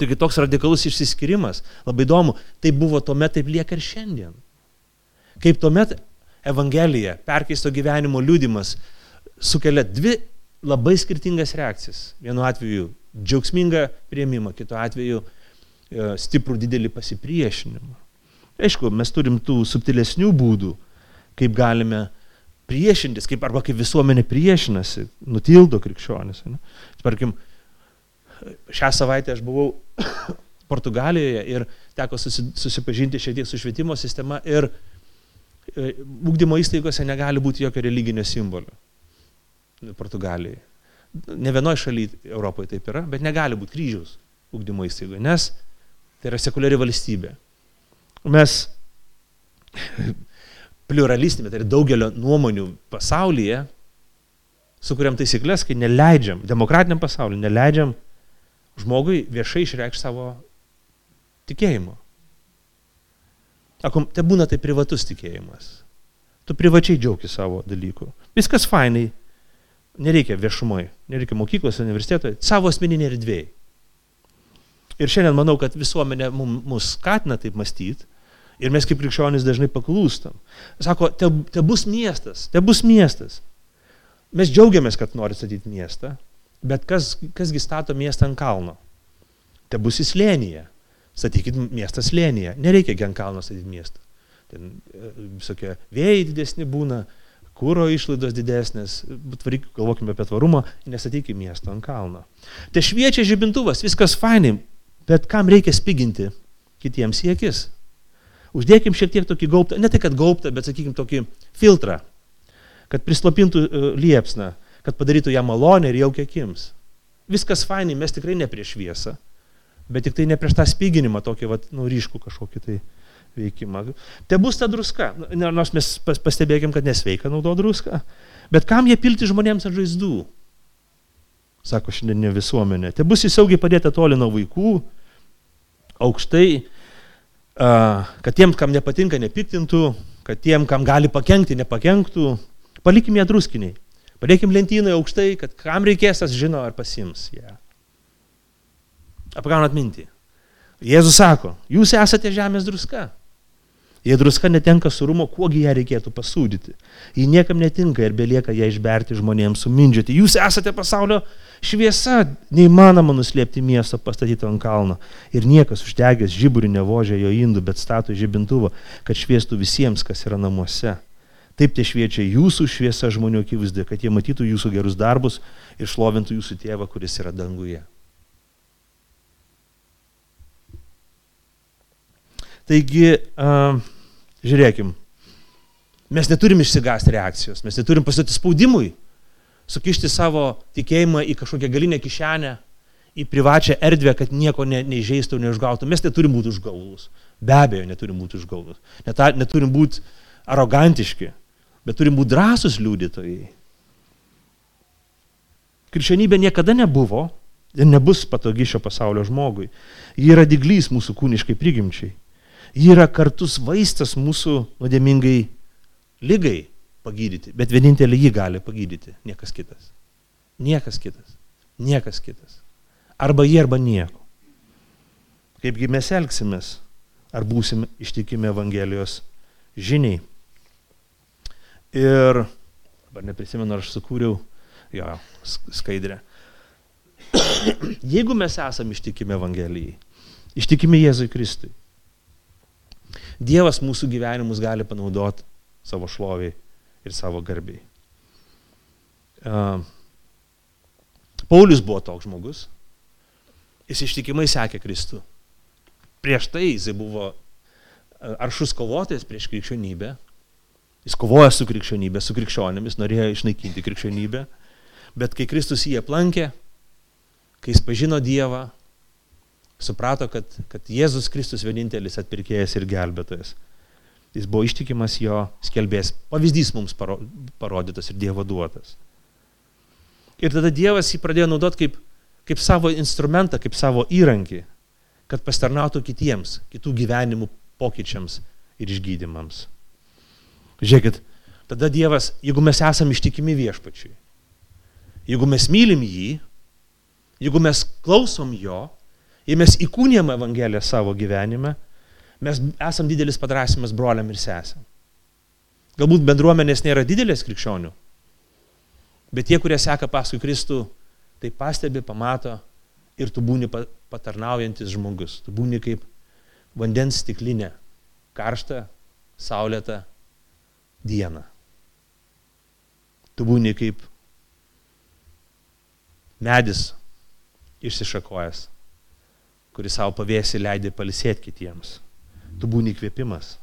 Taigi toks radikalus išsiskirimas, labai įdomu, tai buvo tuomet, taip lieka ir šiandien. Kaip tuomet Evangelija, perkeisto gyvenimo liūdimas, sukelia dvi labai skirtingas reakcijas. Vienu atveju džiaugsmingą prieimimą, kitu atveju e, stiprų didelį pasipriešinimą. Aišku, mes turim tų subtilesnių būdų, kaip galime priešintis, kaip, arba kaip visuomenė priešinasi, nutildo krikščionis. Tarkim, šią savaitę aš buvau Portugalijoje ir teko susipažinti šiek tiek su švietimo sistema ir ūkdymo e, įstaigose negali būti jokio religinio simbolio Portugalijoje. Ne vienoje šalyje Europoje taip yra, bet negali būti kryžiaus ūkdymo įstaigoje, nes tai yra sekuliari valstybė. Mes pluralistinė, tai yra daugelio nuomonių pasaulyje, sukuriam taisyklės, kai neleidžiam, demokratiniam pasauliu, neleidžiam žmogui viešai išreikšti savo tikėjimo. Sakom, te būna tai privatus tikėjimas. Tu privačiai džiaugi savo dalykų. Viskas fainai. Nereikia viešumoje, nereikia mokyklose, universitetoje, savo asmeninė erdvėjai. Ir šiandien manau, kad visuomenė mus skatina taip mąstyti ir mes kaip krikščionys dažnai paklūstam. Sako, te, te bus miestas, te bus miestas. Mes džiaugiamės, kad nori statyti miestą, Bet kas, kasgi stato miestą ant kalno? Te bus į slėnyje. Statykit miestą slėnyje. Nereikia ant kalno statyti miestą. Ten e, visokie vėjai didesni būna, kūro išlaidos didesnės, bet varyk, galvokime apie tvarumą, nestatykime miesto ant kalno. Te šviečia žibintuvas, viskas fainai, bet kam reikia spiginti kitiems į akis? Uždėkim šiek tiek tokį gaubtą, ne tai kad gaubtą, bet sakykim tokį filtrą, kad prislopintų e, liepsną kad padarytų ją malonę ir jaukia akims. Viskas fainai, mes tikrai ne prieš šviesą, bet tik tai ne prieš tą spyginimą, tokį, vat, nu, ryškų kažkokį tai veikimą. Te bus ta druska, nors mes pastebėkim, kad nesveika naudo druską, bet kam jie pilti žmonėms ant žaizdų? Sako šiandieninė visuomenė. Te bus įsaugiai padėta toli nuo vaikų, aukštai, kad tiem, kam nepatinka, nepiktintų, kad tiem, kam gali pakengti, nepakenktų, palikim ją druskiniai. Padėkim lentynoje aukštai, kad kam reikės, tas žino ar pasims ją. Apgaunat mintį. Jėzus sako, jūs esate žemės druska. Jei druska netenka surumo, kuogi ją reikėtų pasūdyti. Ji niekam netinka ir belieka ją išberti žmonėms sumindžioti. Jūs esate pasaulio šviesa, neįmanoma nuslėpti miesto pastatyto ant kalno. Ir niekas uždegęs žiburį nevožia jo indų, bet stato žibintuvą, kad šviestų visiems, kas yra namuose. Taip tie šviečia jūsų šviesa žmonių akivaizdė, kad jie matytų jūsų gerus darbus ir šlovintų jūsų tėvą, kuris yra danguje. Taigi, uh, žiūrėkim, mes neturim išsigąsti reakcijos, mes neturim pasiduoti spaudimui, sukišti savo tikėjimą į kažkokią galinę kišenę, į privačią erdvę, kad nieko ne, neižeistų, neužgautų. Mes neturim būti užgaulus. Be abejo, neturim būti užgaulus. Net, neturim būti arogantiški, bet turim būti drąsus liudytojai. Krikščionybė niekada nebuvo ir nebus patogi šio pasaulio žmogui. Ji yra diglys mūsų kūniškai prigimčiai. Ji yra kartus vaistas mūsų nuodėmingai lygai pagydyti, bet vienintelį jį gali pagydyti, niekas kitas. Niekas kitas. Niekas kitas. Arba jie, arba nieko. Kaipgi mes elgsimės, ar būsim ištikimi Evangelijos žiniai. Ir, dabar neprisimenu, ar aš sukūriau, jo, skaidrę. Jeigu mes esame ištikimi Evangelijai, ištikimi Jėzui Kristui, Dievas mūsų gyvenimus gali panaudoti savo šloviai ir savo garbiai. Uh, Paulius buvo toks žmogus. Jis ištikimai sekė Kristų. Prieš tai jis buvo aršus kovotojas prieš krikščionybę. Jis kovoja su krikščionybė, su krikščionėmis, norėjo išnaikinti krikščionybę. Bet kai Kristus jį aplankė, kai jis pažino Dievą, suprato, kad, kad Jėzus Kristus vienintelis atpirkėjas ir gelbėtojas. Jis buvo ištikimas jo skelbės. Pavyzdys mums parodytas ir Dievo duotas. Ir tada Dievas jį pradėjo naudoti kaip, kaip savo instrumentą, kaip savo įrankį, kad pastarnautų kitiems, kitų gyvenimų pokyčiams ir išgydymams. Žiūrėkit, tada Dievas, jeigu mes esame ištikimi viešpačiui, jeigu mes mylim jį, jeigu mes klausom jo, Jei mes įkūnėm Evangeliją savo gyvenime, mes esam didelis padrasimas broliam ir sesėm. Galbūt bendruomenės nėra didelės krikščionių, bet tie, kurie seka paskui Kristų, tai pastebi, pamato ir tu būni patarnaujantis žmogus. Tu būni kaip vandens stiklinė, karšta, saulėta diena. Tu būni kaip medis išsišakojęs kuris savo pavėsi leidė palisėti kitiems. Tu būni įkvėpimas.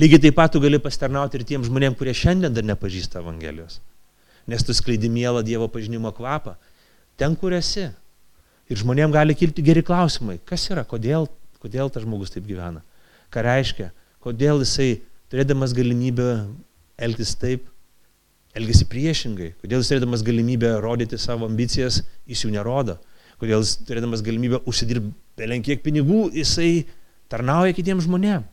Lygiai taip pat tu gali pastarnauti ir tiem žmonėm, kurie šiandien dar nepažįsta Evangelijos. Nes tu skleidi mielą Dievo pažinimo kvapą ten, kur esi. Ir žmonėm gali kilti geri klausimai. Kas yra, kodėl, kodėl tas žmogus taip gyvena? Ką reiškia? Kodėl jisai, turėdamas galimybę elgtis taip, elgesi priešingai? Kodėl jis turėdamas galimybę rodyti savo ambicijas, jis jų nerodo? Kodėl jis turėdamas galimybę užsidirbti belenkiek pinigų, jisai tarnauja kitiems žmonėms.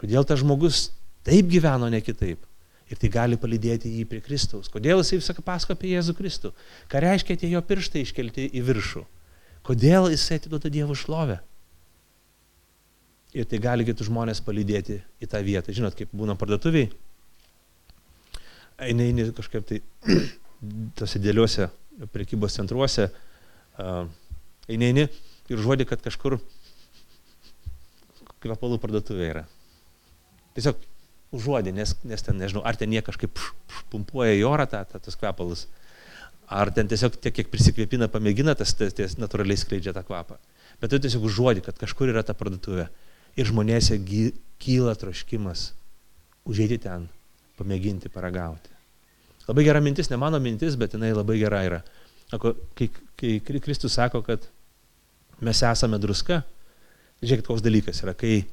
Kodėl tas žmogus taip gyveno, ne kitaip. Ir tai gali palydėti jį prie Kristaus. Kodėl jisai visą pasako apie Jėzų Kristų? Ką reiškia tie jo pirštai iškelti į viršų? Kodėl jisai atiduoda Dievo šlovę? Ir tai gali kitus žmonės palydėti į tą vietą. Žinot, kaip būna parduotuviai, eina eini kažkaip tai tose dėliuose prekybos centruose, eini, eini ir žodį, kad kažkur kvepalų parduotuvė yra. Tiesiog užuodė, nes, nes ten, nežinau, ar ten jie kažkaip pumpuoja į orą tą, tą, tas kvepalus, ar ten tiesiog tiek, kiek prisikvėpina, pamėgina, tas, tas, tas natūraliai skleidžia tą kvapą. Bet tu tiesiog užuodė, kad kažkur yra ta parduotuvė. Ir žmonėse kyla troškimas užeiti ten, pamėginti, paragauti. Labai gera mintis, ne mano mintis, bet jinai labai gera yra. Kai, kai Kristus sako, kad mes esame druska, žiūrėkit, koks dalykas yra, kai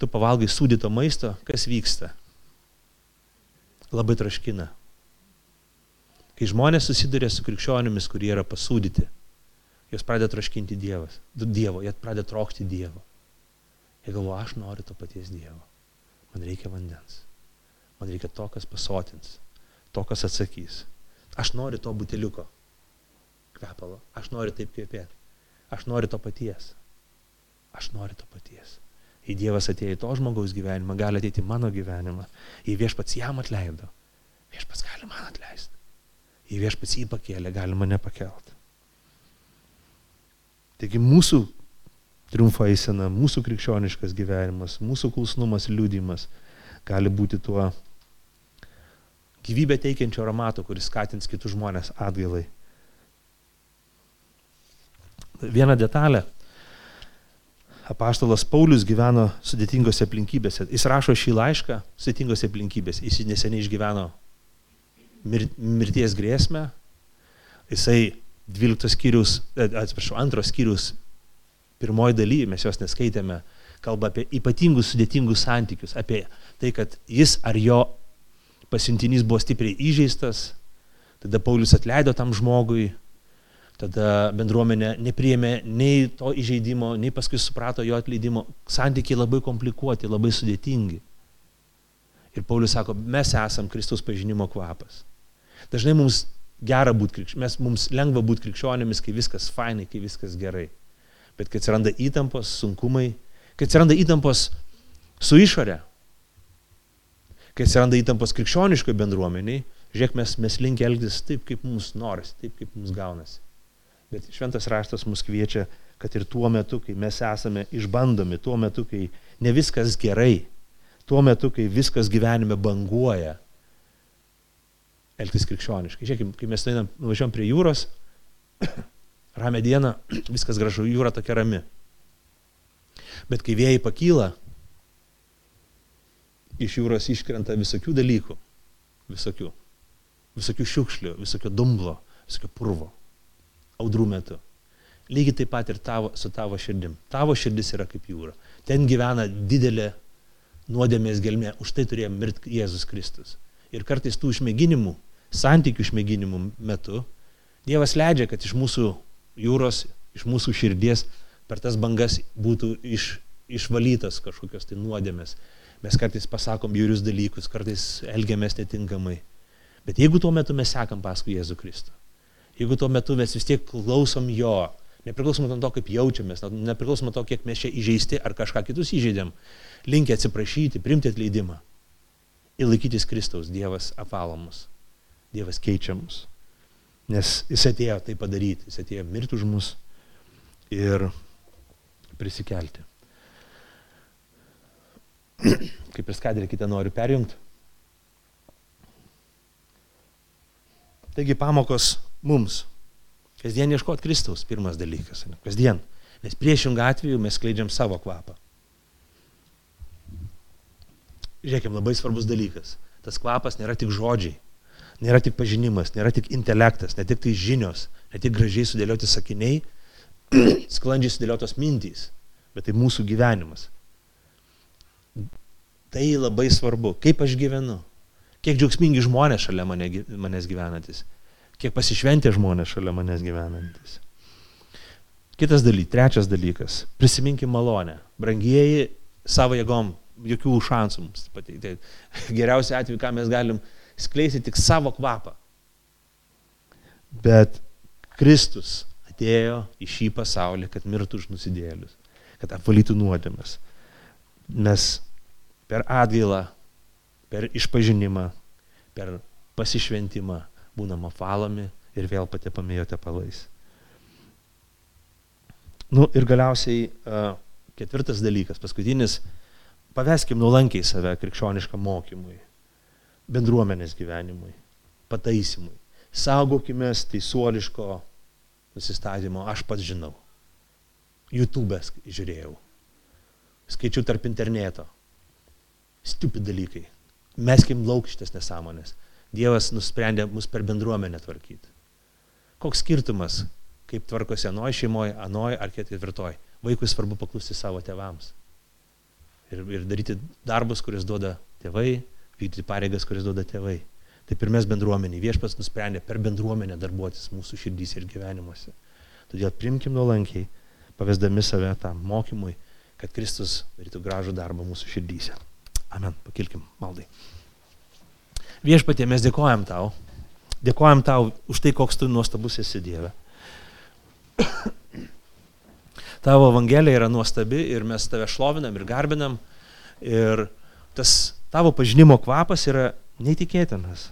tu pavalgai sūdyto maisto, kas vyksta? Labai traškina. Kai žmonės susiduria su krikščionimis, kurie yra pasūdyti, jos pradeda traškinti dievas, Dievo, jie pradeda trokšti Dievo. Jie galvoja, aš noriu to paties Dievo. Man reikia vandens. Man reikia to, kas pasotins to, kas atsakys. Aš noriu to buteliuko kvepalo, aš noriu taip kvepėti, aš noriu to paties, aš noriu to paties. Jei Dievas atėjo į to žmogaus gyvenimą, gali ateiti į mano gyvenimą. Jei viešpats jam atleido, viešpats gali man atleisti. Jei viešpats jį pakėlė, gali mane pakelti. Taigi mūsų triumfo eisena, mūsų krikščioniškas gyvenimas, mūsų klausnumas, liūdimas gali būti tuo gyvybę teikiančio aromato, kuris skatins kitus žmonės atgailai. Viena detalė apaštalas Paulius gyveno sudėtingose aplinkybėse. Jis rašo šį laišką sudėtingose aplinkybėse. Jis neseniai išgyveno mir, mirties grėsmę. Jisai 12 skyrius, e, atsiprašau, antros skyrius pirmoji daly, mes jos neskaitėme, kalba apie ypatingus sudėtingus santykius, apie tai, kad jis ar jo pasiuntinys buvo stipriai įžeistas, tada Paulius atleido tam žmogui, tada bendruomenė nepriėmė nei to įžeidimo, nei paskui suprato jo atleidimo. Santykiai labai komplikuoti, labai sudėtingi. Ir Paulius sako, mes esam Kristaus pažinimo kvapas. Dažnai mums gera būti krikščionėmis, mums lengva būti krikščionėmis, kai viskas fainai, kai viskas gerai. Bet kai atsiranda įtampos, sunkumai, kai atsiranda įtampos su išorė, kai atsiranda įtampos krikščioniškoje bendruomeniai, žiūrėk, mes, mes linkia elgtis taip, kaip mums norisi, taip, kaip mums gaunasi. Bet šventas raštas mus kviečia, kad ir tuo metu, kai mes esame išbandomi, tuo metu, kai ne viskas gerai, tuo metu, kai viskas gyvenime banguoja, elgtis krikščioniškai. Žiūrėkime, kai mes nuvažiuojam prie jūros, ramę dieną, viskas gražu, jūra tokia rami. Bet kai vėjai pakyla, iš jūros iškrenta visokių dalykų, visokių, visokių šiukšlių, visokio dumblo, visokio purvo audrų metu. Lygiai taip pat ir tavo, su tavo širdim. Tavo širdis yra kaip jūra. Ten gyvena didelė nuodėmės gelmė. Už tai turėjo mirti Jėzus Kristus. Ir kartais tų išmėginimų, santykių išmėginimų metu Dievas leidžia, kad iš mūsų jūros, iš mūsų širdies per tas bangas būtų iš, išvalytas kažkokios tai nuodėmės. Mes kartais pasakom jūrius dalykus, kartais elgiamės netinkamai. Bet jeigu tuo metu mes sekam paskui Jėzų Kristų, jeigu tuo metu mes vis tiek klausom jo, nepriklausomai nuo to, kaip jaučiamės, nepriklausomai nuo to, kiek mes čia įžeisti ar kažką kitus įžeidėm, linkia atsiprašyti, primti atleidimą ir laikytis Kristaus, Dievas apvalomus, Dievas keičiamus. Nes jis atėjo tai padaryti, jis atėjo mirti už mus ir prisikelti. Kaip ir skadrė kitą noriu perjungti. Taigi pamokos mums. Kasdien ieškoti Kristaus, pirmas dalykas. Kasdien. Nes priešingą atveju mes skleidžiam savo kvapą. Žiūrėkime, labai svarbus dalykas. Tas kvapas nėra tik žodžiai, nėra tik pažinimas, nėra tik intelektas, ne tik tai žinios, ne tik gražiai sudėlioti sakiniai, sklandžiai sudėliotos mintys, bet tai mūsų gyvenimas. Tai labai svarbu, kaip aš gyvenu, kiek džiaugsmingi žmonės šalia mane, manęs gyvenantis, kiek pasišventė žmonės šalia manęs gyvenantis. Kitas dalykas, trečias dalykas, prisiminkim malonę. Brangieji savo jėgom, jokių šansų mums pateikti. Geriausia atveju, ką mes galim skleisti, tik savo kvapą. Bet Kristus atėjo į šį pasaulį, kad mirtų už nusidėlius, kad apvalytų nuodėmes. Mes per atgailą, per išpažinimą, per pasišventimą būnam apvalomi ir vėl patepami jo tepalais. Nu, ir galiausiai ketvirtas dalykas, paskutinis, paveskim nuolankiai save krikščioniškam mokymui, bendruomenės gyvenimui, pataisimui. Saugokime teisuoliško nusistatymo, aš pats žinau. YouTube'e žiūrėjau. Skaičiau tarp interneto. Stupid dalykai. Meskim lauk šitas nesąmonės. Dievas nusprendė mus per bendruomenę tvarkyti. Koks skirtumas, kaip tvarkosi anoji šeimoje, anoji ar ketvirtoji. Vaikui svarbu paklusti savo tėvams. Ir, ir daryti darbus, kuris duoda tėvai, vykdyti pareigas, kuris duoda tėvai. Taip ir mes bendruomenį. Viešpas nusprendė per bendruomenę darbuotis mūsų širdys ir gyvenimuose. Todėl primkim nuolankiai, pavesdami save tam mokymui, kad Kristus darytų gražų darbą mūsų širdyse. Amen. Pakilkim maldai. Viešpatie, mes dėkojam tau. Dėkojam tau už tai, koks tu nuostabus esi Dieve. Tavo Evangelija yra nuostabi ir mes tave šlovinam ir garbinam. Ir tas tavo pažinimo kvapas yra neįtikėtinas.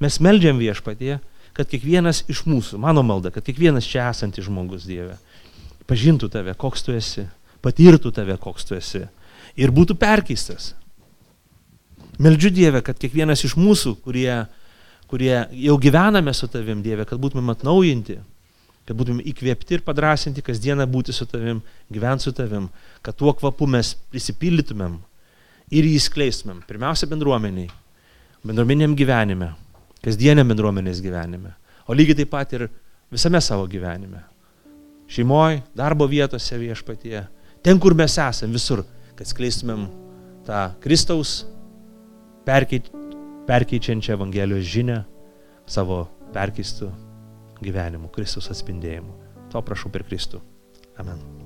Mes meldžiam viešpatie, kad kiekvienas iš mūsų, mano malda, kad kiekvienas čia esantis žmogus Dieve, pažintų tave, koks tu esi, patirtų tave, koks tu esi ir būtų perkeistas. Meldžiu Dievę, kad kiekvienas iš mūsų, kurie, kurie jau gyvename su tavim, Dieve, kad būtumėm atnaujinti, kad būtumėm įkvėpti ir padrasinti kasdieną būti su tavim, gyventi su tavim, kad tuo kvapu mes prisipildytumėm ir jį skleistumėm. Pirmiausia, bendruomeniai, bendruomeniniam gyvenime, kasdieniam bendruomenės gyvenime, o lygiai taip pat ir visame savo gyvenime. Šeimoje, darbo vietose viešpatie, ten, kur mes esame, visur, kad skleistumėm tą Kristaus perkeit, perkeičiančią Evangelijos žinę savo perkeistų gyvenimu, Kristus atspindėjimu. To prašau per Kristų. Amen.